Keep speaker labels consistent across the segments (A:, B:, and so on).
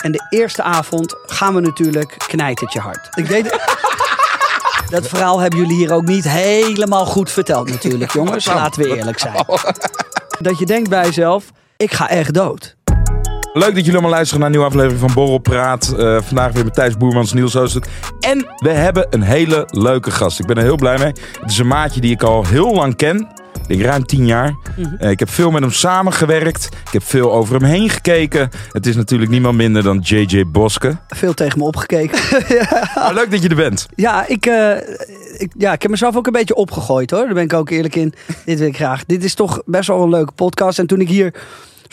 A: En de eerste avond gaan we natuurlijk knijtertje hard. Ik weet... Dat verhaal hebben jullie hier ook niet helemaal goed verteld natuurlijk, jongens. Laten we eerlijk zijn. Dat je denkt bij jezelf, ik ga echt dood.
B: Leuk dat jullie allemaal luisteren naar een nieuwe aflevering van Borrel Praat. Eh, vandaag weer met Thijs Boermans, Niels Oostert. En we hebben een hele leuke gast. Ik ben er heel blij mee. Het is een maatje die ik al heel lang ken. Ik denk ruim tien jaar. Eh, ik heb veel met hem samengewerkt. Ik heb veel over hem heen gekeken. Het is natuurlijk niemand minder dan JJ Boske.
A: Veel tegen me opgekeken.
B: Maar leuk dat je er bent.
A: Ja ik, eh, ik, ja, ik heb mezelf ook een beetje opgegooid hoor. Daar ben ik ook eerlijk in. Dit wil ik graag. Dit is toch best wel een leuke podcast. En toen ik hier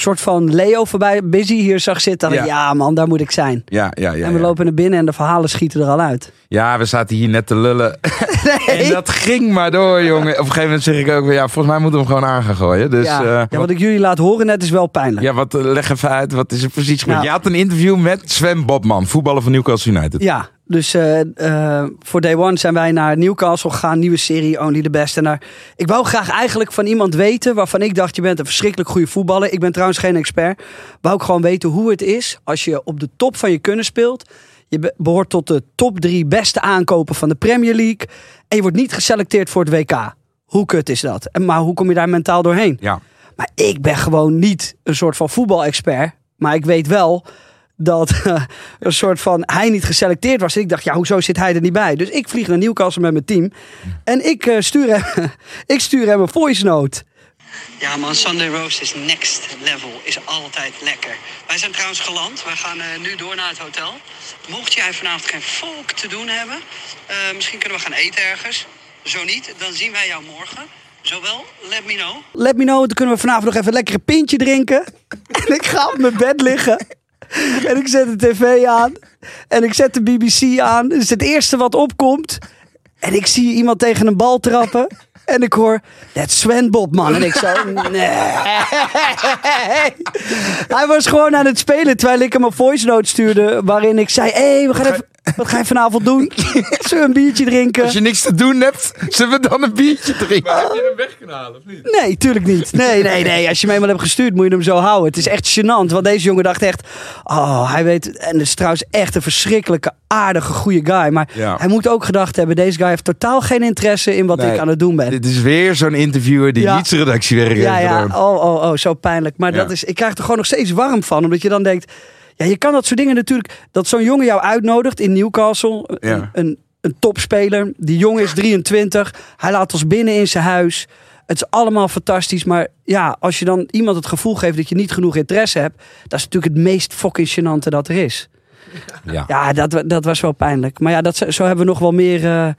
A: soort van Leo voorbij, Busy hier zag zitten, dacht ja man, daar moet ik zijn.
B: Ja, ja, ja.
A: en we
B: ja.
A: lopen naar binnen en de verhalen schieten er al uit.
B: Ja, we zaten hier net te lullen.
A: Nee.
B: En dat ging maar door, jongen. Op een gegeven moment zeg ik ook ja, volgens mij moeten we hem gewoon aan gaan gooien. Dus,
A: ja.
B: eh,
A: ja, wat ik jullie laat horen net is wel pijnlijk.
B: Ja, wat, eh, leg even uit. Wat is er precies gebeurd?
A: Nou.
B: Je had een interview met Sven Bobman, voetballer van Newcastle United.
A: Ja, dus eh, eh, voor Day One zijn wij naar Newcastle gegaan. Nieuwe serie, Only the Best. En daar, ik wou graag eigenlijk van iemand weten waarvan ik dacht... je bent een verschrikkelijk goede voetballer. Ik ben trouwens geen expert. Wou ik gewoon weten hoe het is als je op de top van je kunnen speelt. Je be- behoort tot de top drie beste aankopen van de Premier League. En je wordt niet geselecteerd voor het WK. Hoe kut is dat? En, maar hoe kom je daar mentaal doorheen?
B: Ja.
A: Maar ik ben gewoon niet een soort van voetbalexpert. Maar ik weet wel dat een soort van hij niet geselecteerd was. Ik dacht, ja, hoezo zit hij er niet bij? Dus ik vlieg naar Newcastle met mijn team. En ik, eh, stuur, hem, ik stuur hem een voice note. Ja man, Sunday Roast is next level. Is altijd lekker. Wij zijn trouwens geland. Wij gaan eh, nu door naar het hotel. Mocht jij vanavond geen volk te doen hebben... eh, misschien kunnen we gaan eten ergens. Zo niet, dan zien wij jou morgen. Zowel, let me know. Let me know, dan kunnen we vanavond nog even een lekkere pintje drinken. en ik ga op mijn bed liggen. En ik zet de tv aan. En ik zet de BBC aan. Dat is het eerste wat opkomt. En ik zie iemand tegen een bal trappen. En ik hoor, dat Sven Bobman. En ik zo, nee. Hij was gewoon aan het spelen terwijl ik hem een voice note stuurde. Waarin ik zei, hé, hey, we gaan even, wat ga je vanavond doen? Zullen we een biertje drinken?
B: Als je niks te doen hebt, zullen we dan een biertje drinken?
C: Heb je hem weg kunnen halen of niet?
A: Nee, tuurlijk niet. Nee, nee, nee. Als je hem eenmaal hebt gestuurd, moet je hem zo houden. Het is echt gênant. Want deze jongen dacht echt... Oh, hij weet... En het is trouwens echt een verschrikkelijke, aardige, goede guy. Maar
B: Ja.
A: hij moet ook gedacht hebben... Deze guy heeft totaal geen interesse in wat
B: Nee,
A: ik aan het doen ben.
B: Dit is weer zo'n interviewer die
A: Ja.
B: niet zijn redactiewerk
A: Ja,
B: heeft
A: ja.
B: gedaan.
A: Oh, oh, oh. Zo pijnlijk. Maar
B: Ja.
A: dat is, ik krijg er gewoon nog steeds warm van. Omdat je dan denkt... Ja, je kan dat soort dingen natuurlijk... Dat zo'n jongen jou uitnodigt in Newcastle. Een,
B: Ja.
A: een, een topspeler. Die jongen is 23. Hij laat ons binnen in zijn huis. Het is allemaal fantastisch. Maar ja, als je dan iemand het gevoel geeft dat je niet genoeg interesse hebt. Dat is natuurlijk het meest fucking gênante dat er is.
B: Ja.
A: Ja, dat, dat was wel pijnlijk. Maar ja, dat, zo hebben we nog wel meer eh,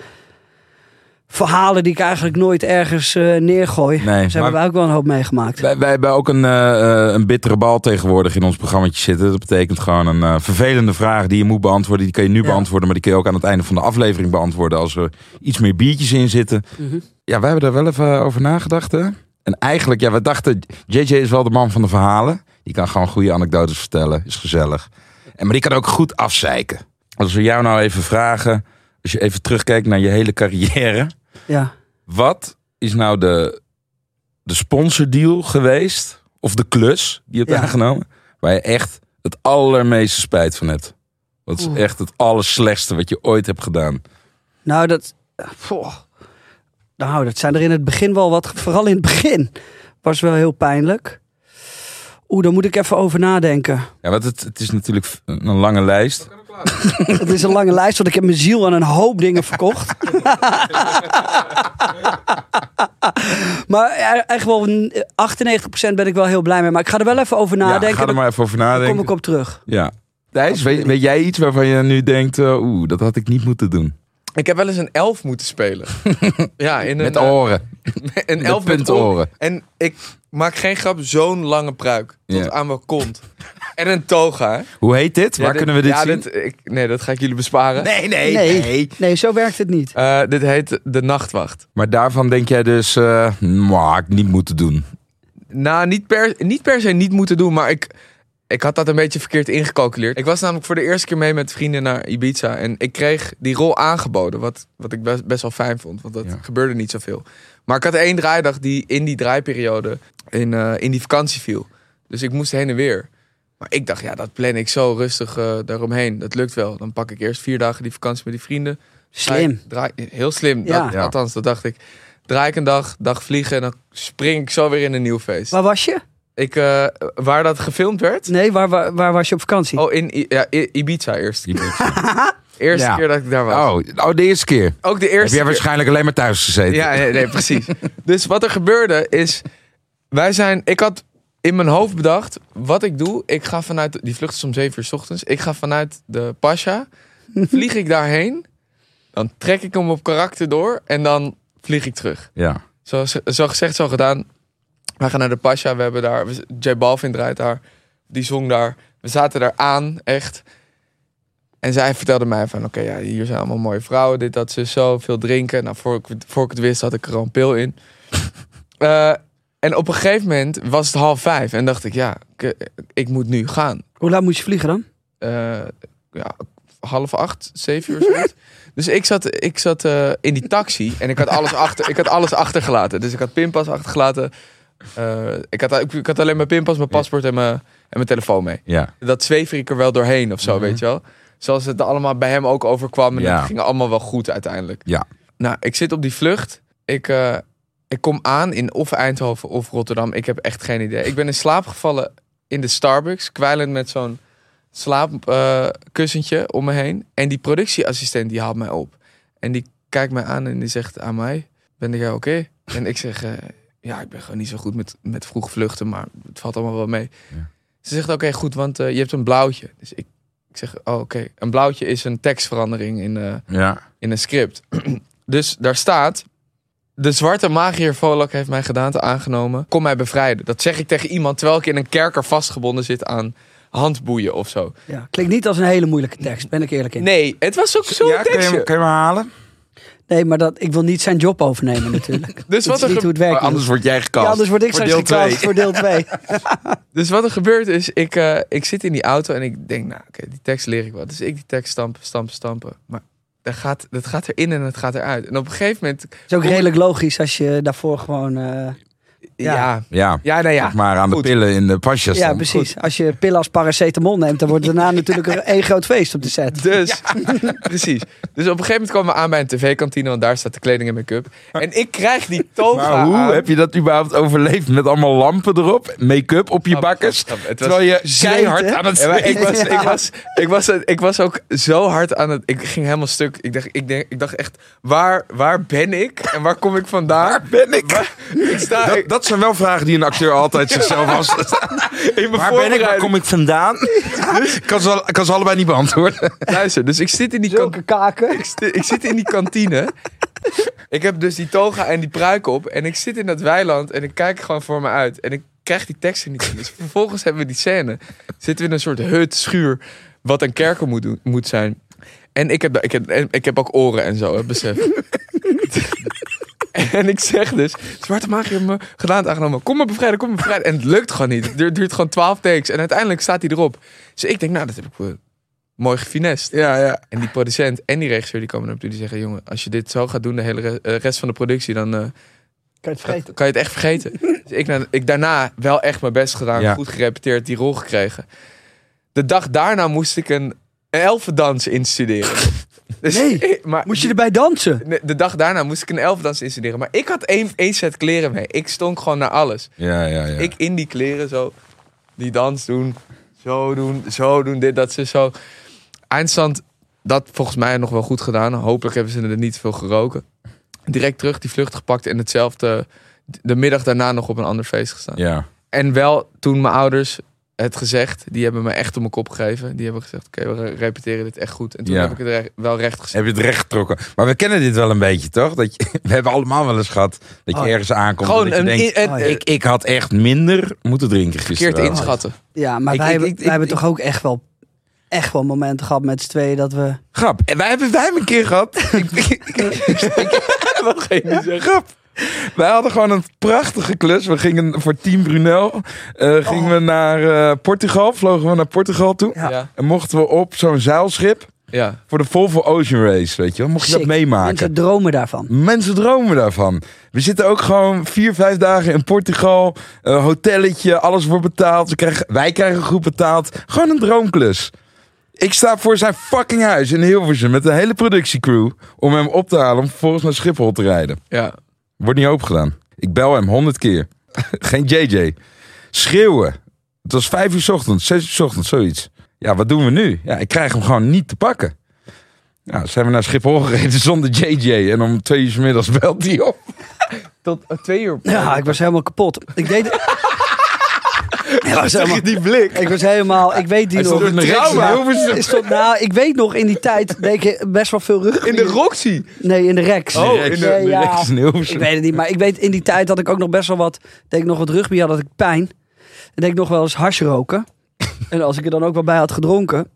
A: verhalen die ik eigenlijk nooit ergens eh, neergooi.
B: Nee,
A: Ze hebben wij ook wel een hoop meegemaakt.
B: Wij, wij hebben ook een, eh, een bittere bal tegenwoordig in ons programma zitten. Dat betekent gewoon een eh, vervelende vraag die je moet beantwoorden. Die kan je nu
A: Ja.
B: beantwoorden, maar die kun je ook aan het einde van de aflevering beantwoorden. Als er iets meer biertjes in zitten.
A: Mhm.
B: Ja, wij hebben daar wel even over nagedacht. Hè? En eigenlijk, ja, we dachten, JJ is wel de man van de verhalen. Die kan gewoon goede anekdotes vertellen, is gezellig. En, maar die kan ook goed afzeiken. Als we jou nou even vragen, als je even terugkijkt naar je hele carrière.
A: Ja.
B: Wat is nou de, de sponsordeal geweest? Of de klus die je hebt
A: Ja.
B: aangenomen? Waar je echt het allermeeste spijt van hebt. Wat is
A: Oeh.
B: echt het allerslechtste wat je ooit hebt gedaan?
A: Nou, dat. Poh. Nou, dat zijn er in het begin wel wat. Vooral in het begin was wel heel pijnlijk. Oeh, daar moet ik even over nadenken.
B: Ja, want het, het is natuurlijk een lange lijst.
A: Het is een lange lijst, want ik heb mijn ziel aan een hoop dingen verkocht. maar ja, echt wel een 98% ben ik wel heel blij mee. Maar ik ga er wel even over
B: ja,
A: nadenken.
B: ga er maar even over
A: Daar
B: nadenken.
A: kom ik op terug.
B: Ja. Thijs, weet, weet jij iets waarvan je nu denkt, eh, oeh, dat had ik niet moeten doen?
C: Ik heb wel eens een elf moeten spelen. ja, in een,
B: Met
C: eh,
B: oren.
C: een elf met oren. En ik maak geen grap, zo'n lange pruik. Tot
B: Ja.
C: aan mijn kont. En een toga.
B: Hoe heet dit?
C: Ja,
B: Waar
C: dit-
B: kunnen we dit
C: ja,
B: zien?
C: Dit, ik, nee, dat ga ik jullie besparen.
B: Nee, nee,
A: Nee.
B: nee.
A: Nee, zo werkt het niet.
C: Eh, dit heet De Nachtwacht.
B: Maar daarvan denk jij dus, eh had ik niet moeten doen.
C: Nou, niet per, niet per se niet moeten doen, maar ik, ik had dat een beetje verkeerd ingecalculeerd. Ik was namelijk voor de eerste keer mee met vrienden naar Ibiza. En ik kreeg die rol aangeboden, wat, wat ik best, best wel fijn vond. Want dat
B: Ja.
C: gebeurde niet zoveel. Maar ik had één draaidag die in die draaiperiode in, eh, in die vakantie viel. Dus ik moest heen en weer. Maar ik dacht, ja, dat plan ik zo rustig eh, daaromheen. Dat lukt wel. Dan pak ik eerst vier dagen die vakantie met die vrienden.
A: Slim.
C: Draai, heel slim.
A: Ja.
C: Dat,
B: Ja.
C: Althans, dat dacht ik. Draai ik een dag, dag vliegen en dan spring ik zo weer in een nieuw feest.
A: Waar was je?
C: Ik, eh, waar dat gefilmd werd?
A: Nee, waar, waar, waar was je op vakantie?
C: Oh, in ja, Ibiza eerst. Eerste
B: Ja.
C: keer dat ik daar was.
B: Oh, oh, de eerste keer.
C: Ook de
B: Heb
C: eerste
B: jij
C: keer.
B: waarschijnlijk alleen maar thuis gezeten?
C: Ja, nee, nee, precies. dus wat er gebeurde is... Wij zijn... Ik had in mijn hoofd bedacht... Wat ik doe, ik ga vanuit... Die vlucht is om 7 uur 's ochtends. Ik ga vanuit de Pasha. Vlieg ik daarheen. Dan trek ik hem op karakter door. En dan vlieg ik terug.
B: Ja.
C: Zo, zo gezegd, zo gedaan. Wij gaan naar de Pasha. We hebben daar... we- J Balvin draait daar. Die zong daar. We zaten daar aan, echt. En zij vertelde mij van... Oké, ja, hier zijn allemaal mooie vrouwen. Dit, dat, ze zo. Veel drinken. Nou, voor ik, voor ik het wist had ik er al een pil in. Eh, en op een gegeven moment was het half vijf. En dacht ik, ja, ik, ik moet nu gaan.
A: Hoe laat moest je vliegen dan?
C: Eh, ja, half acht, zeven uur zoiets. Dus ik zat, ik zat eh, in die taxi en ik had alles, achter, ik had alles achtergelaten. Dus ik had pinpas achtergelaten. Eh, ik, had, ik, ik had alleen mijn pinpas, mijn paspoort en mijn, en mijn telefoon mee.
B: Ja.
C: Dat zweef ik er wel doorheen of zo,
B: Mhm.
C: weet je wel. Zoals het allemaal bij hem ook overkwam. En
B: Ja.
C: het ging allemaal wel goed uiteindelijk.
B: Ja.
C: Nou, ik zit op die vlucht. Ik, eh, ik kom aan in of Eindhoven of Rotterdam. Ik heb echt geen idee. Ik ben in slaap gevallen in de Starbucks. Kwijlend met zo'n slaapkussentje om me heen. En die productieassistent die haalt mij op. En die kijkt mij aan en die zegt aan mij... Ben jij oké? En ik zeg... eh, ja, ik ben gewoon niet zo goed met, met vroeg vluchten. Maar het valt allemaal wel mee.
B: Ja.
C: Ze zegt, oké, goed, want eh, je hebt een blauwtje. Dus ik, ik zeg, oh, oké. Een blauwtje is een tekstverandering in, eh,
B: Ja.
C: in een script. dus daar staat... De zwarte magier Volok heeft mijn gedaante aangenomen. Kom mij bevrijden. Dat zeg ik tegen iemand terwijl ik in een kerker vastgebonden zit aan handboeien of zo.
A: Ja, klinkt niet als een hele moeilijke tekst, ben ik eerlijk in.
C: Nee, het was ook zo'n
B: ja, kun je,
C: tekstje.
B: hem- kun je hem halen?
A: Nee, maar dat, ik wil niet zijn job overnemen natuurlijk.
C: Dus wat,
A: is
C: er
A: niet hoe het werkt.
B: Oh, anders word jij gekast.
A: ja, anders word ik straks
B: deel
A: gekast
B: twee.
A: voor deel 2.
C: dus wat er gebeurt is, ik, eh, ik zit in die auto en ik denk, nou oké, die tekst leer ik wel. Dus ik die tekst stampen, stampen, stampen. Maar dat gaat, dat gaat erin en het gaat eruit. En op een gegeven moment...
A: is ook redelijk logisch als je daarvoor gewoon... eh,
C: Ja,
A: Ja.
C: ja,
B: Ja,
C: nou ja.
B: maar aan
C: goed.
B: de pillen in de pasjes
A: ja,
B: dan.
A: precies. Als je pillen als paracetamol neemt, dan wordt daarna natuurlijk een één groot feest op de set.
C: Dus, precies. Dus op een gegeven moment komen we aan bij een tv-kantine, want daar staat de kleding en make-up. En ik krijg die toga
B: Maar hoe
C: aan.
B: heb je dat überhaupt overleefd? Met allemaal lampen erop, make-up op je
C: was-
B: Terwijl je keihard aan het
C: Ja, ik, was, ik, was, ik, was, ik was ook zo hard aan het... Ik ging helemaal stuk. Ik dacht, ik denk, ik dacht echt, waar, waar ben ik? En waar kom ik vandaan?
B: Waar ben ik?
C: Ik sta
B: Dat,
C: ik-
B: dat zijn wel vragen die een acteur altijd zichzelf als. Waar ben ik? Waar kom ik vandaan? Ik kan ze, kan ze allebei niet beantwoorden.
C: Luister, dus ik zit in die.
A: Zulke kaken.
C: Ik, zit in die kantine. Ik heb dus die toga en die pruik op. En ik zit in dat weiland en ik kijk gewoon voor me uit. En ik krijg die teksten niet. Dus vervolgens hebben we die scène. Zitten we in een soort hut, schuur. Wat een kerker moet, doen, moet zijn. En ik heb, ik, heb, en ik heb ook oren en zo, hè, besef. En ik zeg dus, Zwarte Magier heeft me gedaan aangenomen. Kom maar bevrijden, kom maar bevrijden. En het lukt gewoon niet. Het duurt, gewoon twaalf takes. En uiteindelijk staat hij erop. Dus ik denk, nou, dat heb ik wel mooi gefinest.
B: Ja, ja.
C: En die producent en die regisseur die komen me toe. Die zeggen, jongen, als je dit zo gaat doen, de hele eh, rest van de productie, dan eh,
A: Kan je het vergeten?
C: kan je het echt vergeten. dus ik, ik daarna wel echt mijn best gedaan,
B: Ja.
C: goed gerepeteerd, die rol gekregen. De dag daarna moest ik een elfendans instuderen. Dus,
A: Nee,
C: maar
A: Moest je erbij dansen?
C: de, de dag daarna moest ik een elfendans instuderen. Maar ik had één, één set kleren mee. Ik stond gewoon naar alles.
B: Ja, ja, ja.
C: Ik in die kleren zo die dans doen, zo doen, zo doen, dit, dat, ze zo. Eindstand, dat volgens mij nog wel goed gedaan. Hopelijk hebben ze er niet veel geroken. Direct terug, die vlucht gepakt en hetzelfde de middag daarna nog op een ander feest gestaan.
B: Ja.
C: En wel toen mijn ouders het gezegd. Die hebben me echt op mijn kop gegeven. Die hebben gezegd, oké, we re- repeteren dit echt goed. En toen
B: Ja.
C: heb ik het wel recht gezet.
B: Heb je het recht getrokken? Maar we kennen dit wel een beetje, toch? Dat je, we hebben allemaal wel eens gehad dat je
A: Oh.
B: ergens aankomt.
C: Gewoon
B: en dat je
C: een,
B: denkt,
C: een,
A: Oh,
B: ik, ik had echt minder moeten drinken gisteren.
C: verkeerd inschatten.
A: Ja, maar
B: Ik-
A: wij,
B: ik-
A: hebben,
B: ik-
A: wij
B: ik-
A: hebben
B: ik-
A: toch ook echt wel, echt wel momenten gehad met z'n tweeën dat we...
B: Grap. En wij hebben, wij hebben een keer gehad. ik, ik, ik- wat ga je niet zeggen? Grap. Wij hadden gewoon een prachtige klus. We gingen voor Team Brunel. eh, gingen we naar eh, Portugal. Vlogen we naar Portugal toe.
A: Ja.
C: Ja.
B: En mochten we op zo'n zeilschip.
C: ja.
B: Voor de Volvo Ocean Race, weet je wel. Mocht je dat meemaken.
A: Mensen dromen daarvan.
B: Mensen dromen daarvan. We zitten ook gewoon vier, vijf dagen in Portugal. Een hotelletje, alles wordt betaald. We krijgen, wij krijgen goed betaald. Gewoon een droomklus. Ik sta voor zijn fucking huis in Hilversum met een hele productiecrew. Om hem op te halen om vervolgens naar Schiphol te rijden.
C: ja.
B: Wordt niet opengedaan. Ik bel hem honderd keer. Geen JJ. Schreeuwen. Het was vijf uur 's ochtends, zes uur 's ochtends, zoiets. Ja, wat doen we nu? Ja, ik krijg hem gewoon niet te pakken. Ja, zijn we naar Schiphol gereden zonder JJ. En om twee uur 's middags belt hij op.
C: Tot eh, twee uur.
A: Ja, ik was helemaal kapot. Ik deed... Ja, was helemaal,
B: die blik?
A: ik was helemaal... Ik weet die
B: Hij
A: nog.
B: stond
A: nou, ik weet nog in die tijd deed ik best wel veel rug.
C: In de Roxy.
A: Nee, in de Rex.
B: Oh, in de,
A: Nee,
B: de
A: ja.
B: rechts in Hilversum.
A: Ik weet het niet, maar ik weet in die tijd dat ik ook nog best wel wat... deed ik nog wat rugby, had, had ik pijn. En deed ik nog wel eens hash roken. en als ik er dan ook wel bij had gedronken...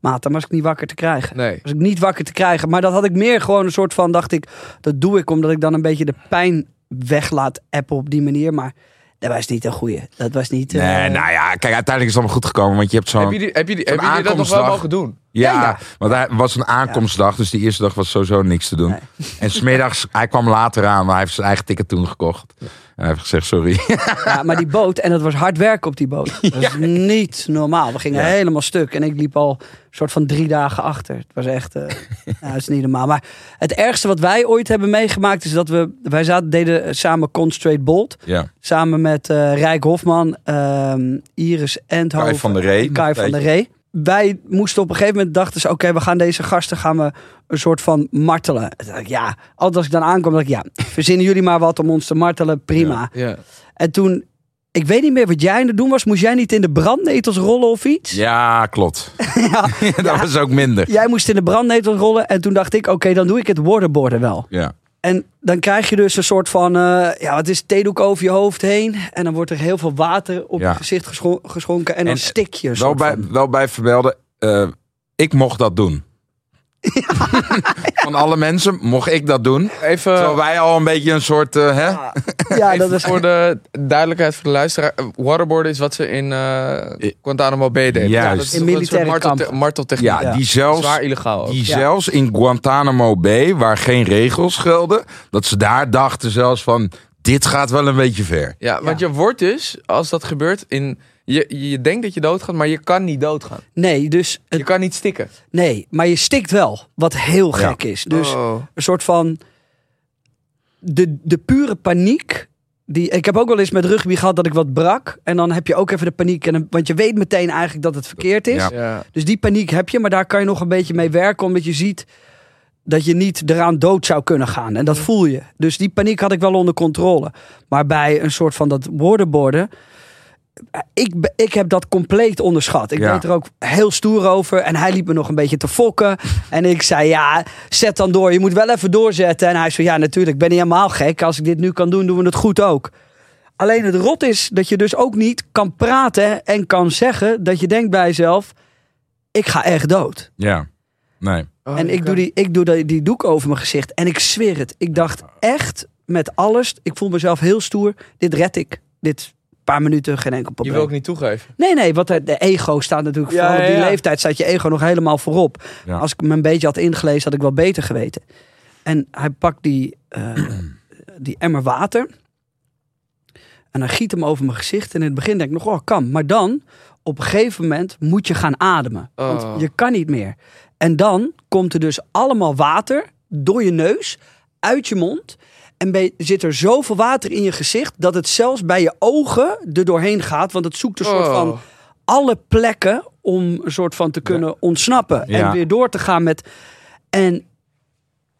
A: Maat, dan was ik niet wakker te krijgen.
C: Nee.
A: Was ik niet wakker te krijgen. Maar dat had ik meer gewoon een soort van, dacht ik... Dat doe ik omdat ik dan een beetje de pijn weglaat appen op die manier. Maar dat was niet een goeie. Dat was niet... eh,
B: Nee, nou ja, kijk, uiteindelijk is het allemaal goed gekomen. Want je hebt zo'n...
C: Heb je, die, heb je, die,
B: zo'n
C: heb je dat nog wel mogen doen?
B: Ja,
A: Ja, ja.
B: want hij was een aankomstdag, dus die eerste dag was sowieso niks te doen.
A: Nee.
B: En smiddags, hij kwam later aan, maar hij heeft zijn eigen ticket toen gekocht. Hij heeft gezegd, sorry.
A: Ja, maar die boot, en dat was hard werken op die boot. Dat is niet normaal. We gingen
B: Ja.
A: helemaal stuk. En ik liep al een soort van drie dagen achter. Het was echt, eh ja, dat is niet normaal. Maar het ergste wat wij ooit hebben meegemaakt is dat we, wij zaten, deden samen Constraight Bolt.
B: Ja,
A: Samen met eh Rijk Hofman, ehm, Iris Endhoven.
B: Kai van der Ree.
A: Kai van der. Ree. Wij moesten op een gegeven moment dachten ze, oké, we gaan deze gasten gaan we een soort van martelen. Ik, ja, altijd als ik dan aankom, dacht ik, ja, verzinnen jullie maar wat om ons te martelen, prima.
C: Ja.
A: En toen, ik weet niet meer wat jij aan het doen was. Moest jij niet in de brandnetels rollen of iets?
B: ja klopt.
A: Ja.
B: dat was ook minder.
A: Jij moest in de brandnetels rollen. En toen dacht ik, oké, dan doe ik het waterboarden wel.
B: Ja.
A: En dan krijg je dus een soort van, eh, ja, het is theedoek over je hoofd heen. En dan wordt er heel veel water op
B: Ja.
A: je gezicht gescho- geschonken. En dan
B: En,
A: stik je.
B: Wel bij,
A: van.
B: wel bij vermelden, eh, ik mocht dat doen. Van alle mensen mocht ik dat doen.
C: Even,
B: Terwijl wij al een beetje een soort, eh, hè?
A: Ja, ja, dat is
C: voor de duidelijkheid voor de luisteraar. Waterboarden is wat ze in eh Guantanamo Bay deden.
B: Juist.
C: Ja, dat is
A: In militaire
C: martelte- marteltechniek.
B: Ja,
A: Ja.
B: die zelfs...
C: Zwaar illegaal ook.
B: Die
A: Ja.
B: zelfs in Guantanamo Bay, waar geen regels gelden, dat ze daar dachten zelfs van, dit gaat wel een beetje ver.
C: Ja, want je wordt dus, als dat gebeurt, in, je, je denkt dat je doodgaat, maar je kan niet doodgaan.
A: Nee, dus
C: Je kan niet stikken.
A: nee, maar je stikt wel. Wat heel
B: Ja.
A: gek is. Dus
C: Oh.
A: een soort van de, de pure paniek. Die, ik heb ook wel eens met rugby gehad dat ik wat brak. En dan heb je ook even de paniek. En, want je weet meteen eigenlijk dat het verkeerd is.
B: Ja.
C: Ja.
A: Dus die paniek heb je. Maar daar kan je nog een beetje mee werken. Omdat je ziet dat je niet eraan dood zou kunnen gaan. En dat voel je. Dus die paniek had ik wel onder controle. Maar bij een soort van dat waterboarden. Ik, ik heb dat compleet onderschat. Ik
B: Ja.
A: weet er ook heel stoer over. En hij liep me nog een beetje te fokken. En ik zei, ja, zet dan door. Je moet wel even doorzetten. En hij zei, ja, natuurlijk, ik ben niet helemaal gek. Als ik dit nu kan doen, doen we het goed ook. Alleen het rot is dat je dus ook niet kan praten en kan zeggen dat je denkt bij jezelf, ik ga echt dood.
B: Ja, nee.
C: Oh,
A: en ik
C: kan-
A: doe, die, ik doe die, die doek over mijn gezicht en ik zweer het. Ik dacht echt met alles, ik voel mezelf heel stoer, dit red ik. Dit paar minuten, geen enkel
C: Je
A: probleem.
C: wil ook niet toegeven.
A: Nee, nee, want de, de ego staat natuurlijk,
C: Ja,
A: vooral op die
C: ja, ja.
A: leeftijd staat je ego nog helemaal voorop.
B: Ja.
A: Als ik me een beetje had ingelezen, had ik wel beter geweten. En hij pakt die, eh, die emmer water. En hij giet hem over mijn gezicht. En in het begin denk ik nog, oh, kan. Maar dan, op een gegeven moment, moet je gaan ademen.
C: Oh.
A: Want je kan niet meer. En dan komt er dus allemaal water door je neus, uit je mond. En zit er zoveel water in je gezicht, dat het zelfs bij je ogen er doorheen gaat. Want het zoekt een soort
C: Oh.
A: van alle plekken om een soort van te kunnen ontsnappen. En weer door te gaan met... En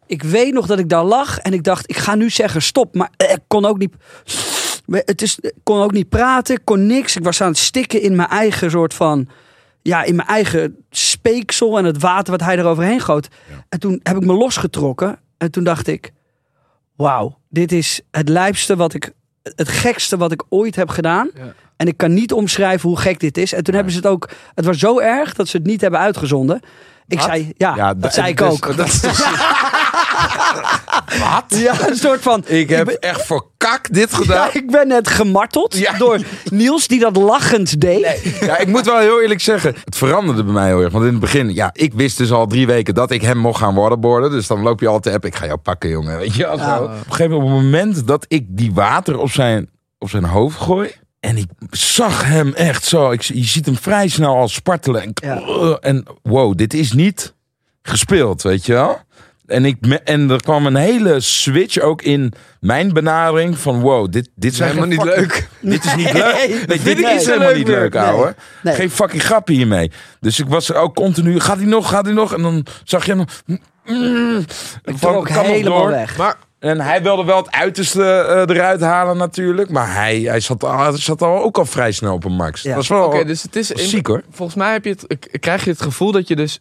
A: ik weet nog dat ik daar lag en ik dacht, ik ga nu zeggen stop. Maar ik kon ook niet... Het is, ik kon ook niet praten, ik kon niks. Ik was aan het stikken in mijn eigen soort van... Ja, in mijn eigen speeksel en het water wat hij eroverheen goot. En toen heb ik me losgetrokken. En toen dacht ik... Wauw, dit is het lijpste wat ik... Het gekste wat ik ooit heb gedaan.
C: Ja.
A: En ik kan niet omschrijven hoe gek dit is. En toen hebben ze het ook... Het was zo erg dat ze het niet hebben uitgezonden. Ik zei... Ja,
B: Ja,
A: dat
B: da-
A: zei ik
B: dus-
A: ook.
B: dat is dus- Wat?
A: Ja, een soort van...
B: Ik heb
A: ben-
B: echt voor kak dit gedaan.
A: Ja, ik ben net gemarteld
B: Ja.
A: door Niels die dat lachend deed.
B: Ja, ik moet wel heel eerlijk zeggen, het veranderde bij mij heel erg. Want in het begin, ja, ik wist dus al drie weken dat ik hem mocht gaan waterboarden. Dus dan loop je altijd app, ik ga jou pakken, jongen. Weet je.
A: Ja.
B: Op een gegeven moment, op het moment dat ik die water op zijn, op zijn hoofd gooi. En ik zag hem echt zo. Ik, je ziet hem vrij snel al spartelen. En,
A: Ja.
B: en wow, dit is niet gespeeld, weet je wel. En, ik, en er kwam een hele switch ook in mijn benadering van wow, dit, dit zijn
C: helemaal niet
B: fucking- Dit is niet leuk. Nee, dit is helemaal
A: leuk
B: niet leuk, ouwe.
A: Nee.
B: Geen fucking grapje hiermee. Dus ik was er ook continu. Gaat hij nog? Gaat hij nog? En dan zag je hem. Mm,
A: Ik
B: van, nog
A: helemaal
B: door.
A: weg.
C: Maar
B: En hij wilde wel het uiterste eh, eruit halen natuurlijk. Maar hij, hij zat, al, zat al ook al vrij snel op een max.
A: Ja.
B: Dat was wel
C: oké, dus het is...
B: was ziek hoor.
C: Volgens mij heb je het, krijg je het gevoel dat je dus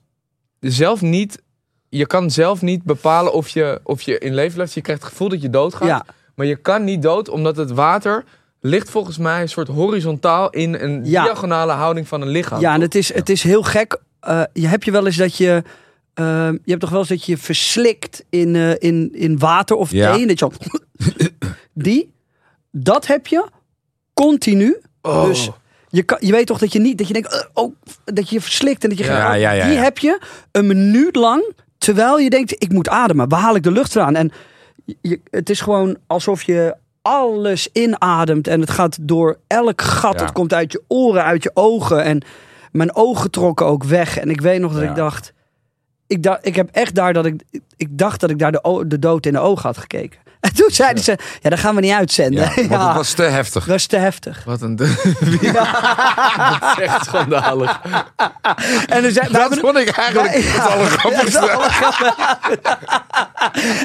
C: zelf niet... Je kan zelf niet bepalen of je, of je in leven blijft. Je krijgt het gevoel dat je doodgaat.
A: Ja,
C: Maar je kan niet dood, omdat het water ligt volgens mij een soort horizontaal in een
A: Ja.
C: diagonale houding van een lichaam.
A: ja en het is, het is heel gek. Eh, je hebt je wel eens dat je... eh, je hebt toch wel eens dat je verslikt in, eh, in, in water of
B: Ja.
A: thee. Dat je Die, dat heb je continu.
C: Oh.
A: Dus je, kan, je weet toch dat je niet, dat je denkt, eh, oh, dat je je verslikt en dat je
C: Ja,
A: gaat-
B: ja,
A: Die heb je een minuut lang, terwijl je denkt, ik moet ademen. Waar haal ik de lucht eraan? En je, het is gewoon alsof je alles inademt en het gaat door elk gat. Het komt uit je oren, uit je ogen. En mijn ogen trokken ook weg. En ik weet nog dat ik dacht, ik, dacht, ik heb echt daar dat ik, ik dacht dat ik daar de, de dood in de ogen had gekeken. En toen zeiden ze, ja, dat gaan we niet uitzenden.
B: Ja, want het was te heftig.
A: Dat is te heftig.
C: Wat een... Dat is echt schandalig.
A: En we
B: Dat
A: hebben-
B: vond ik eigenlijk
A: wij-
B: het
A: ja,
B: allergrappigste.
A: is allergrappigste.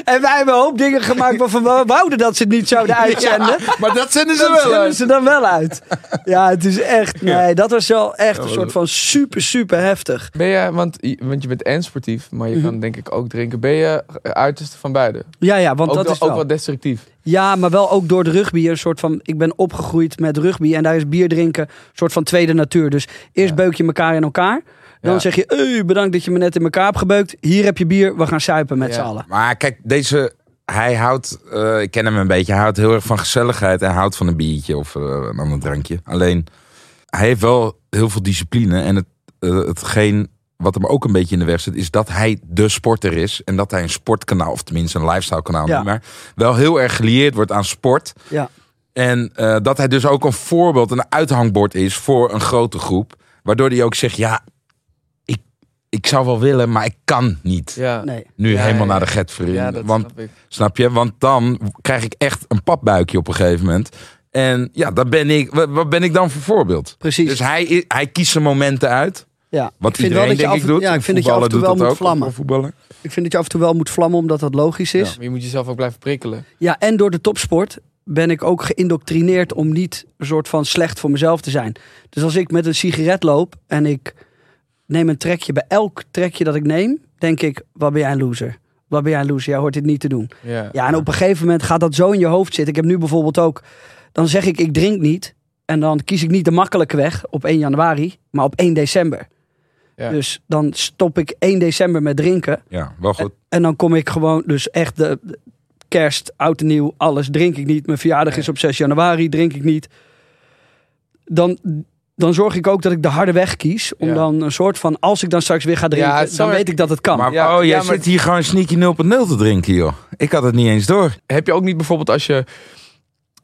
A: en wij hebben een hoop dingen gemaakt waarvan we wouden dat ze het niet zouden uitzenden.
B: Maar dat zenden ze
A: Dat
B: wel
A: zenden
B: uit.
A: ze dan wel uit. Ja, het is echt, nee, dat was wel echt een soort van super, super heftig.
C: Ben je, want, want je bent en sportief, maar je
A: Mhm.
C: kan denk ik ook drinken. Ben je uiterste van beide?
A: Ja, ja, want
C: Ook,
A: dat is
C: ook
A: wel.
C: Wel destructief.
A: Ja, maar wel ook door de rugby. Een soort van, ik ben opgegroeid met rugby en daar is bier drinken een soort van tweede natuur. Dus eerst
C: Ja.
A: beuk je elkaar in elkaar. Dan
C: Ja.
A: zeg je, hey, bedankt dat je me net in elkaar hebt gebeukt. Hier heb je bier, we gaan suipen met
C: Ja.
A: z'n allen.
B: Maar kijk, deze... Hij houdt, eh, ik ken hem een beetje, hij houdt heel erg van gezelligheid. Hij houdt van een biertje of eh, een ander drankje. Alleen, hij heeft wel heel veel discipline. En het, eh, hetgeen wat hem ook een beetje in de weg zit, is dat hij de sporter is. En dat hij een sportkanaal, of tenminste een lifestyle kanaal,
A: Ja.
B: maar wel heel erg gelieerd wordt aan sport.
A: Ja.
B: En eh, dat hij dus ook een voorbeeld, een uithangbord is voor een grote groep. Waardoor hij ook zegt, ja, ik, ik zou wel willen, maar ik kan niet.
C: Ja,
A: Nee.
B: Nu
C: Ja,
B: helemaal
C: ja,
B: naar de
C: dat
B: Want
C: snap ik.
B: Snap je? Want dan krijg ik echt een papbuikje op een gegeven moment. En ja, dan ben ik, wa- wat ben ik dan voor voorbeeld?
A: Precies.
B: Dus hij, hij kiest zijn momenten uit.
A: Ja.
B: Wat
A: ik vind wel dat je af,
B: ik doet.
A: Ja, ik vind dat je af en toe wel moet
B: ook,
A: vlammen. Ik vind dat je af en toe wel moet vlammen omdat dat logisch is.
C: Maar je moet jezelf ook blijven prikkelen.
A: Ja, en door de topsport ben ik ook geïndoctrineerd om niet een soort van slecht voor mezelf te zijn. Dus als ik met een sigaret loop en ik neem een trekje, bij elk trekje dat ik neem, denk ik, wat ben jij een loser? Wat ben jij een loser? Jij hoort dit niet te doen.
C: Ja.
A: Ja, en op een gegeven moment gaat dat zo in je hoofd zitten. Ik heb nu bijvoorbeeld ook, dan zeg ik, ik drink niet. En dan kies ik niet de makkelijke weg op 1 januari, maar op 1 december.
C: Ja.
A: Dus dan stop ik 1 december met drinken.
B: Ja, wel goed.
A: En dan kom ik gewoon, dus echt de, de kerst, oud en nieuw, alles drink ik niet. Mijn verjaardag
C: Nee.
A: is op 6 januari, drink ik niet. Dan, dan zorg ik ook dat ik de harde weg kies. Om
C: Ja.
A: dan een soort van, als ik dan straks weer ga drinken,
C: Ja,
A: dan weet ik dat het kan.
B: Maar
C: Ja,
B: oh, jij
C: ja, maar-
B: zit hier gewoon sneaky 0.0 te drinken, joh. Ik had het niet eens door.
C: Heb je ook niet bijvoorbeeld als je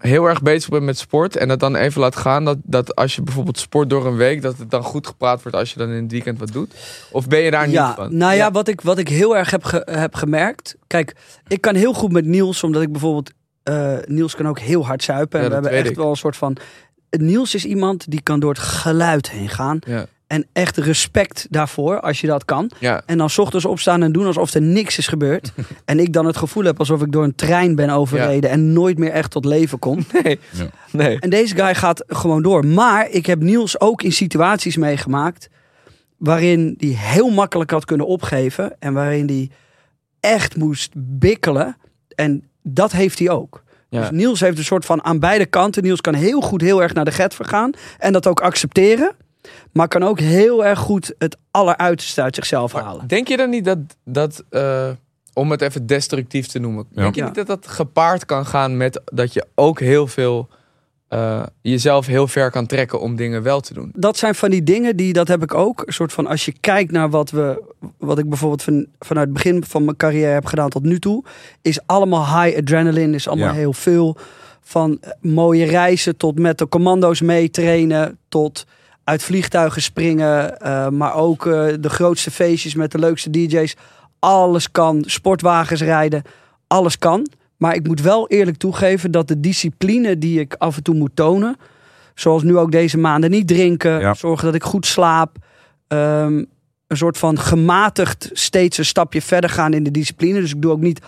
C: heel erg bezig bent met sport en dat dan even laat gaan, dat, dat als je bijvoorbeeld sport door een week, dat het dan goed gepraat wordt als je dan in het weekend wat doet? Of ben je daar niet
A: ja,
C: van?
A: nou ja, Wat, ik, wat ik heel erg heb, ge- heb gemerkt. Kijk, ik kan heel goed met Niels, omdat ik bijvoorbeeld. eh, Niels kan ook heel hard zuipen.
C: Ja,
A: en we hebben echt
C: ik.
A: wel een soort van. Niels is iemand die kan door het geluid heen gaan. En echt respect daarvoor, als je dat kan.
C: Ja.
A: En dan 's ochtends opstaan en doen alsof er niks is gebeurd. en ik dan het gevoel heb alsof ik door een trein ben overreden en nooit meer echt tot leven kom.
C: Nee.
B: Ja.
C: Nee.
A: En deze guy gaat gewoon door. Maar ik heb Niels ook in situaties meegemaakt waarin hij heel makkelijk had kunnen opgeven en waarin hij echt moest bikkelen. En dat heeft hij ook.
C: Ja.
A: Dus Niels heeft een soort van aan beide kanten. Niels kan heel goed heel erg naar de get vergaan en dat ook accepteren. Maar kan ook heel erg goed het alleruiterste uit zichzelf halen.
C: Denk je dan niet dat, dat eh, om het even destructief te noemen,
B: Ja.
C: denk je
A: Ja.
C: niet dat dat gepaard kan gaan met dat je ook heel veel eh, jezelf heel ver kan trekken om dingen wel te doen?
A: dat zijn van die dingen die, dat heb ik ook. Een soort van, als je kijkt naar wat we, wat ik bijvoorbeeld van, vanuit het begin van mijn carrière heb gedaan tot nu toe, is allemaal high adrenaline, is allemaal
B: Ja.
A: heel veel. Van eh, mooie reizen tot met de commando's meetrainen, tot uit vliegtuigen springen, eh, maar ook eh, de grootste feestjes met de leukste DJ's. Alles kan, sportwagens rijden, alles kan. Maar ik moet wel eerlijk toegeven dat de discipline die ik af en toe moet tonen, zoals nu ook deze maanden, niet drinken,
B: Ja.
A: zorgen dat ik goed slaap, ehm, een soort van gematigd steeds een stapje verder gaan in de discipline. Dus ik doe ook niet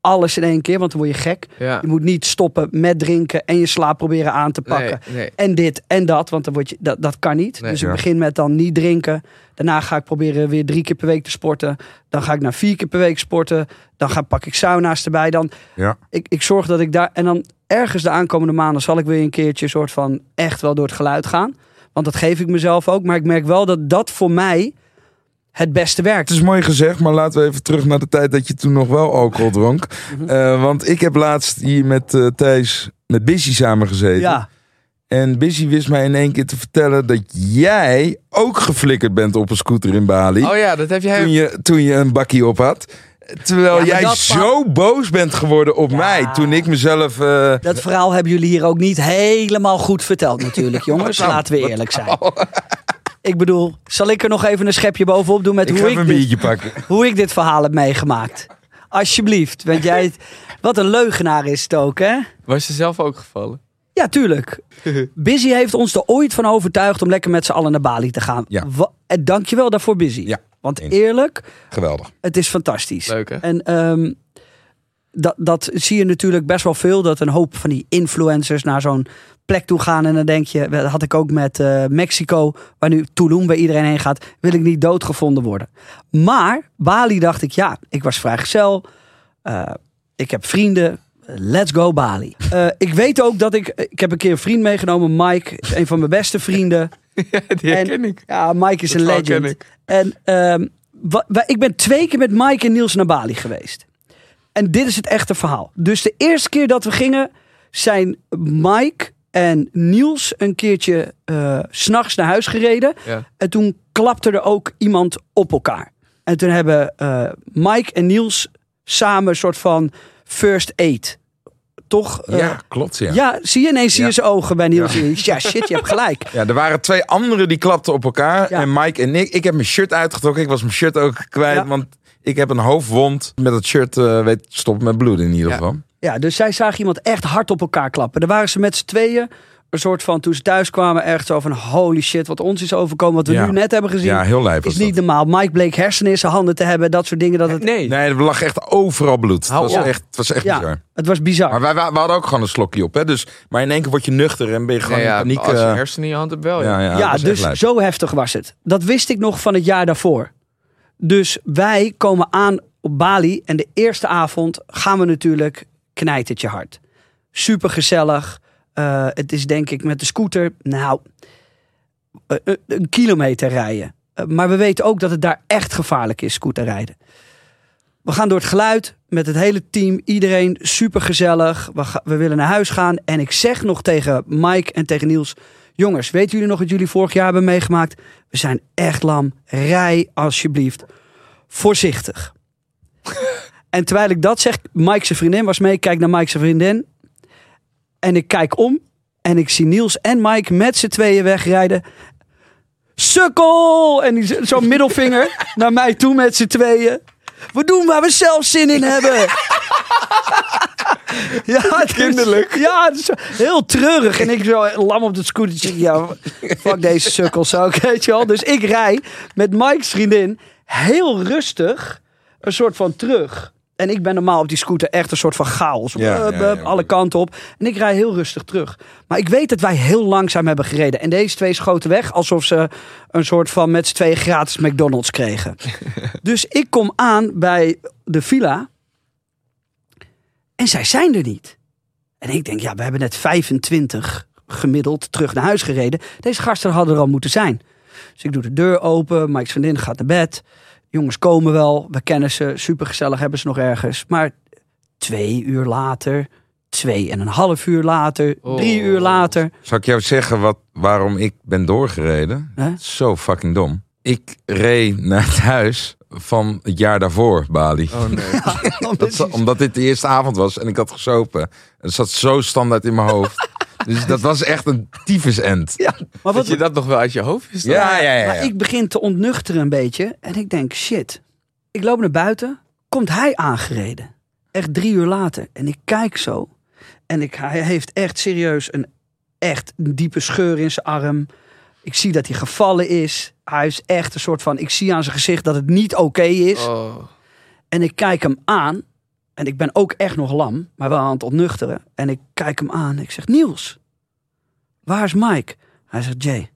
A: alles in één keer, want dan word je gek.
C: Ja.
A: Je moet niet stoppen met drinken en je slaap proberen aan te pakken.
C: Nee, nee.
A: En dit en dat, want dan word je, dat, dat kan niet.
C: Nee.
A: dus ik
B: Ja.
A: begin met dan niet drinken. Daarna ga ik proberen weer drie keer per week te sporten. Dan ga ik naar vier keer per week sporten. Dan ga, pak ik sauna's erbij. Dan,
B: Ja.
A: ik, ik zorg dat ik daar... En dan ergens de aankomende maanden zal ik weer een keertje... soort van echt wel door het geluid gaan. Want dat geef ik mezelf ook. Maar ik merk wel dat dat voor mij het beste werkt.
B: Het is mooi gezegd, maar laten we even terug naar de tijd dat je toen nog wel alcohol dronk.
A: Mhm.
B: Eh, want ik heb laatst hier met eh, Thijs, met Busy samengezeten.
A: Ja,
B: En Busy wist mij in één keer te vertellen dat jij ook geflikkerd bent op een scooter in Bali.
C: Oh ja, dat heb jij.
B: toen, je, toen je een bakkie op had. Terwijl
A: Ja,
B: jij zo boos bent geworden op
A: Ja.
B: mij. Toen ik mezelf... eh,
A: dat verhaal hebben jullie hier ook niet helemaal goed verteld natuurlijk, jongens.
B: nou?
A: Laten we eerlijk zijn. Ik bedoel, zal ik er nog even een schepje bovenop doen met
B: ik
A: hoe ik, dit,
B: pakken.
A: hoe ik dit verhaal heb meegemaakt? Alsjeblieft, want jij... het- Wat een leugenaar is het ook, hè?
C: Was je zelf ook gevallen?
A: Ja, tuurlijk. Busy heeft ons er ooit van overtuigd om lekker met z'n allen naar Bali te gaan.
B: Ja.
A: Wa- en dankjewel daarvoor, Busy.
B: Ja,
A: Want
B: eens.
A: eerlijk,
B: Geweldig.
A: het is fantastisch.
C: Leuk hè?
A: En ehm, dat, dat zie je natuurlijk best wel veel. Dat een hoop van die influencers naar zo'n plek toe gaan. En dan denk je, dat had ik ook met eh, Mexico, waar nu Tulum bij iedereen heen gaat, wil ik niet doodgevonden worden. Maar Bali dacht ik, ja, ik was vrijgezel. Eh ik heb vrienden. Let's go Bali. Eh, ik weet ook dat ik, ik heb een keer een vriend meegenomen, Mike, een van mijn beste vrienden.
C: Ja, die herken
A: En-
C: ik.
A: Ja, Mike is
C: Dat
A: een legend.
C: ik.
A: En wa- wa- ik ben twee keer met Mike en Niels naar Bali geweest. En dit is het echte verhaal. Dus de eerste keer dat we gingen, zijn Mike en Niels een keertje eh, s s'nachts naar huis gereden.
C: Ja.
A: En toen klapte er ook iemand op elkaar. En toen hebben eh, Mike en Niels samen een soort van first aid. Toch? Eh,
B: Ja, klopt. Ja.
A: ja, zie je ineens zie je
B: Ja.
A: zijn ogen bij Niels. Ja. shit, je hebt gelijk.
B: Ja, er waren twee anderen die klapten op elkaar.
A: Ja.
B: En Mike en ik. Ik heb mijn shirt uitgetrokken. Ik was mijn shirt ook kwijt.
A: Ja.
B: Want ik heb een hoofdwond. Met het shirt eh weet stoppen met bloeden in ieder
C: Ja.
B: geval.
A: Ja, dus zij zagen iemand echt hard op elkaar klappen. Daar waren ze met z'n tweeën. Een soort van, toen ze thuis kwamen, echt zo van... holy shit, wat ons is overkomen, wat we
B: Ja.
A: nu net hebben gezien...
B: Ja, heel lijp was
A: is niet
B: dat.
A: normaal. Mike bleek hersenen in zijn handen te hebben, dat soort dingen. Dat het,
C: Nee.
B: Nee, er lag echt overal bloed. Het was echt, het was echt
A: ja,
B: bizar.
A: het was bizar.
B: Maar wij, wij- we hadden ook gewoon een slokje op. Hè? Dus, maar in één keer word je nuchter en ben je gewoon
C: Nee,
B: in paniek.
C: als je
B: eh,
C: hersenen in je hand hebt wel. Ja.
B: ja,
A: dus zo heftig was het. Dat wist ik nog van het jaar daarvoor. Dus wij komen aan op Bali en de eerste avond gaan we natuurlijk knijt het je hart. Super gezellig. Eh, het is denk ik met de scooter, nou, eh, eh, een kilometer rijden. Maar we weten ook dat het daar echt gevaarlijk is, scooterrijden. We gaan door het geluid met het hele team. Iedereen super gezellig. We, we willen naar huis gaan. En ik zeg nog tegen Mike en tegen Niels: Jongens, weten jullie nog wat jullie vorig jaar hebben meegemaakt? We zijn echt lam. Rij alsjeblieft voorzichtig. En terwijl ik dat zeg, Mike zijn vriendin was mee. Ik kijk naar Mike zijn vriendin. En ik kijk om. En ik zie Niels en Mike met z'n tweeën wegrijden. Sukkel! En die zo'n middelvinger naar mij toe met z'n tweeën. We doen waar we zelf zin in hebben. Ja, het is-
B: Kinderlijk.
A: Ja, het is zo heel treurig. En ik zo lam op het scootertje. Ja, fuck deze sukkels ook, weet je wel. Dus ik rij met Mike's vriendin heel rustig een soort van terug. En ik ben normaal op die scooter echt een soort van chaos.
B: Ja,
A: Bup,
B: ja,
A: bup,
B: ja.
A: alle kanten op. En ik rij heel rustig terug. Maar ik weet dat wij heel langzaam hebben gereden. En deze twee schoten weg alsof ze een soort van met z'n tweeën gratis McDonald's kregen. dus ik kom aan bij de villa. En zij zijn er niet. En ik denk, ja, we hebben net 25 gemiddeld terug naar huis gereden. Deze gasten hadden er al moeten zijn. Dus ik doe de deur open. Mike's vriendin gaat naar bed. Jongens komen wel. We kennen ze. Supergezellig hebben ze nog ergens. Maar twee uur later, twee en een half uur later, drie
C: Oh.
A: uur later.
B: Zal ik jou zeggen wat, waarom ik ben doorgereden? Zo fucking dom. Ik reed naar het huis van het jaar daarvoor, Bali.
C: Oh nee.
B: Dat, omdat dit de eerste avond was en ik had gesopen. Het zat zo standaard in mijn hoofd. Dus dat was echt een tyfusend.
A: Ja, maar
C: Dat
A: wat,
C: je dat nog wel uit je hoofd is. dan?
B: Ja, ja, ja.
A: Maar ik begin te ontnuchteren een beetje. En ik denk, shit. Ik loop naar buiten. Komt hij aangereden. Echt drie uur later. En ik kijk zo. En ik, hij heeft echt serieus een echt een diepe scheur in zijn arm. Ik zie dat hij gevallen is. Hij is echt een soort van... Ik zie aan zijn gezicht dat het niet oké is.
C: Oh.
A: En ik kijk hem aan. En ik ben ook echt nog lam, maar wel aan het ontnuchteren. En ik kijk hem aan. Ik zeg, Niels, waar is Mike? Hij zegt, Jay,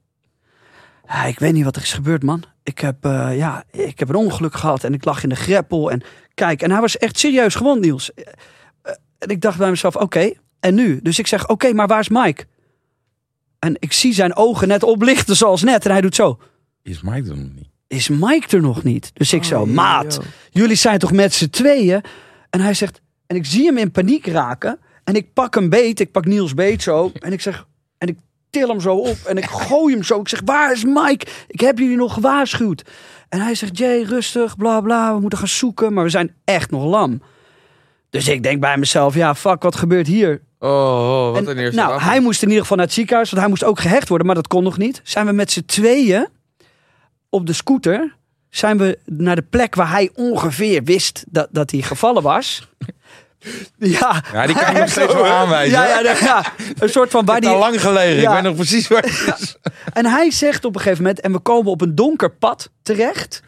A: ja, ik weet niet wat er is gebeurd, man. Ik heb, eh, ja, ik heb een ongeluk gehad en ik lag in de greppel. En kijk, en hij was echt serieus gewond, Niels. Eh, eh, En ik dacht bij mezelf, oké, en nu? Dus ik zeg, oké, maar waar is Mike? En ik zie zijn ogen net oplichten zoals net. En hij doet zo.
B: Is Mike er nog niet?
A: Is Mike er nog niet? Dus ik zo,
C: Oh,
A: maat,
C: joh.
A: jullie zijn toch met z'n tweeën? En hij zegt, en ik zie hem in paniek raken. En ik pak hem beet, ik pak Niels beet zo. En ik zeg, en ik til hem zo op. En ik gooi hem zo. Ik zeg, waar is Mike? Ik heb jullie nog gewaarschuwd. En hij zegt, Jay, rustig, bla bla. We moeten gaan zoeken. Maar we zijn echt nog lam. Dus ik denk bij mezelf, ja, fuck, wat gebeurt hier?
C: Oh, oh, wat
A: En,
C: een eerste
A: nou,
C: avond.
A: hij moest in ieder geval naar het ziekenhuis, want hij moest ook gehecht worden, maar dat kon nog niet. Zijn we met z'n tweeën op de scooter, zijn we naar de plek waar hij ongeveer wist dat, dat hij gevallen was. Ja,
B: Ja, die kan ik nog steeds wel aanwijzen.
A: ja, ja, ja, ja. een soort van waar
B: Ik heb al
A: die.
B: lang gelegen.
A: Ja.
B: Ik weet nog precies waar het is.
A: En hij zegt op een gegeven moment, en we komen op een donker pad terecht.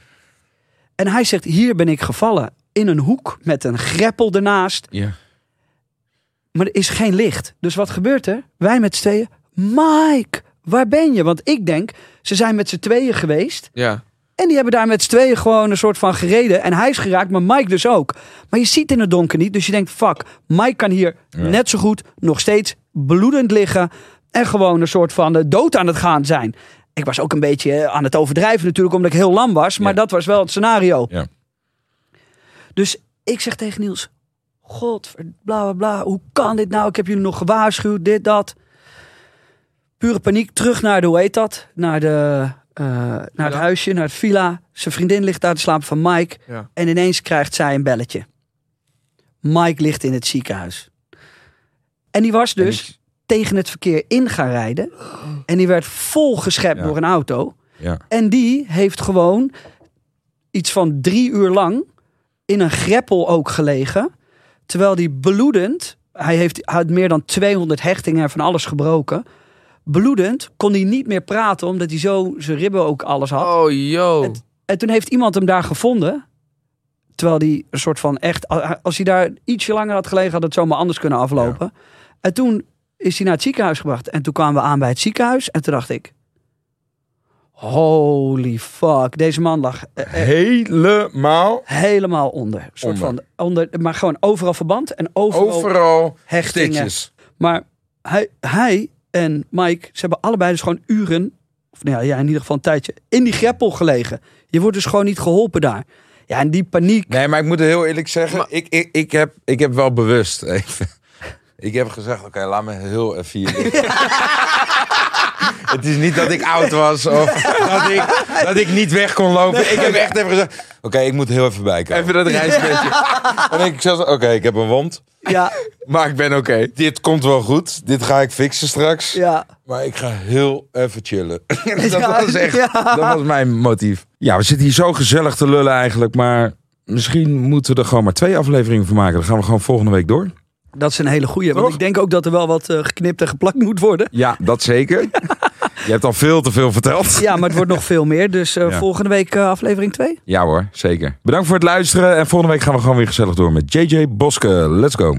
A: En hij zegt: Hier ben ik gevallen in een hoek met een greppel ernaast.
B: Ja.
A: Maar er is geen licht. Dus wat gebeurt er? Wij met z'n tweeën. Mike, waar ben je? Want ik denk, ze zijn met z'n tweeën geweest.
C: Ja.
A: En die hebben daar met z'n tweeën gewoon een soort van gereden. En hij is geraakt, maar Mike dus ook. Maar je ziet in het donker niet. Dus je denkt, fuck, Mike kan hier
B: Ja.
A: net zo goed nog steeds bloedend liggen. En gewoon een soort van eh, dood aan het gaan zijn. Ik was ook een beetje eh, aan het overdrijven natuurlijk, omdat ik heel lam was. Maar
B: Ja.
A: dat was wel het scenario.
B: Ja.
A: Dus ik zeg tegen Niels, god, bla bla bla, hoe kan dit nou? Ik heb jullie nog gewaarschuwd, dit, dat. Pure paniek, terug naar de, hoe heet dat? Naar, de, eh, naar het huisje, naar het villa. Zijn vriendin ligt daar te slapen van Mike.
C: Ja.
A: En ineens krijgt zij een belletje. Mike ligt in het ziekenhuis. En die was dus tegen het verkeer in gaan rijden. En die werd vol geschept
B: Ja.
A: door een auto.
B: Ja.
A: En die heeft gewoon iets van drie uur lang in een greppel ook gelegen. Terwijl die bloedend, hij heeft hij had meer dan 200 hechtingen en van alles gebroken. Bloedend kon hij niet meer praten omdat hij zo zijn ribben ook alles had.
C: Oh.
A: Het- En toen heeft iemand hem daar gevonden. Terwijl hij een soort van echt, als hij daar ietsje langer had gelegen, had het zomaar anders kunnen aflopen. En toen is hij naar het ziekenhuis gebracht. En toen kwamen we aan bij het ziekenhuis. En toen dacht ik, holy fuck, deze man lag eh, eh,
B: Helemaal
A: helemaal onder. Een soort
B: Onder.
A: van onder, maar gewoon overal verband en overal,
B: overal
A: hechtingen.
B: stitches.
A: Maar hij, hij en Mike, ze hebben allebei dus gewoon uren, of nou ja, ja, in ieder geval een tijdje, in die greppel gelegen. Je wordt dus gewoon niet geholpen daar. Ja, en die paniek.
B: Nee, maar ik moet heel eerlijk zeggen,
C: Maar-
B: ik, ik, ik, heb, ik heb wel bewust even. Ik heb gezegd, oké, laat me heel even hier liggen. Het is niet dat ik oud was of dat ik, dat ik niet weg kon lopen. Ik heb echt even gezegd, oké, ik moet heel even bijkomen.
C: Even dat reisbedje.
B: En ik zeg, oké, ik heb een wond,
A: Ja,
C: maar ik ben oké.
B: dit komt wel goed, dit ga ik fixen straks.
A: ja.
B: Maar ik ga heel even chillen. dat
A: Ja,
B: was echt,
A: ja.
B: dat was mijn motief. Ja, we zitten hier zo gezellig te lullen eigenlijk, maar misschien moeten we er gewoon maar twee afleveringen van maken. Dan gaan we gewoon volgende week door.
A: dat is een hele goeie. Want
B: Toch?
A: ik denk ook dat er wel wat eh, geknipt en geplakt moet worden.
B: Ja, dat zeker. Je hebt al veel te veel verteld.
A: Ja, maar het wordt nog veel meer. Dus eh,
B: Ja.
A: volgende week eh, aflevering 2.
B: Ja hoor, zeker. Bedankt voor het luisteren. En volgende week gaan we gewoon weer gezellig door met JJ Boske. Let's go.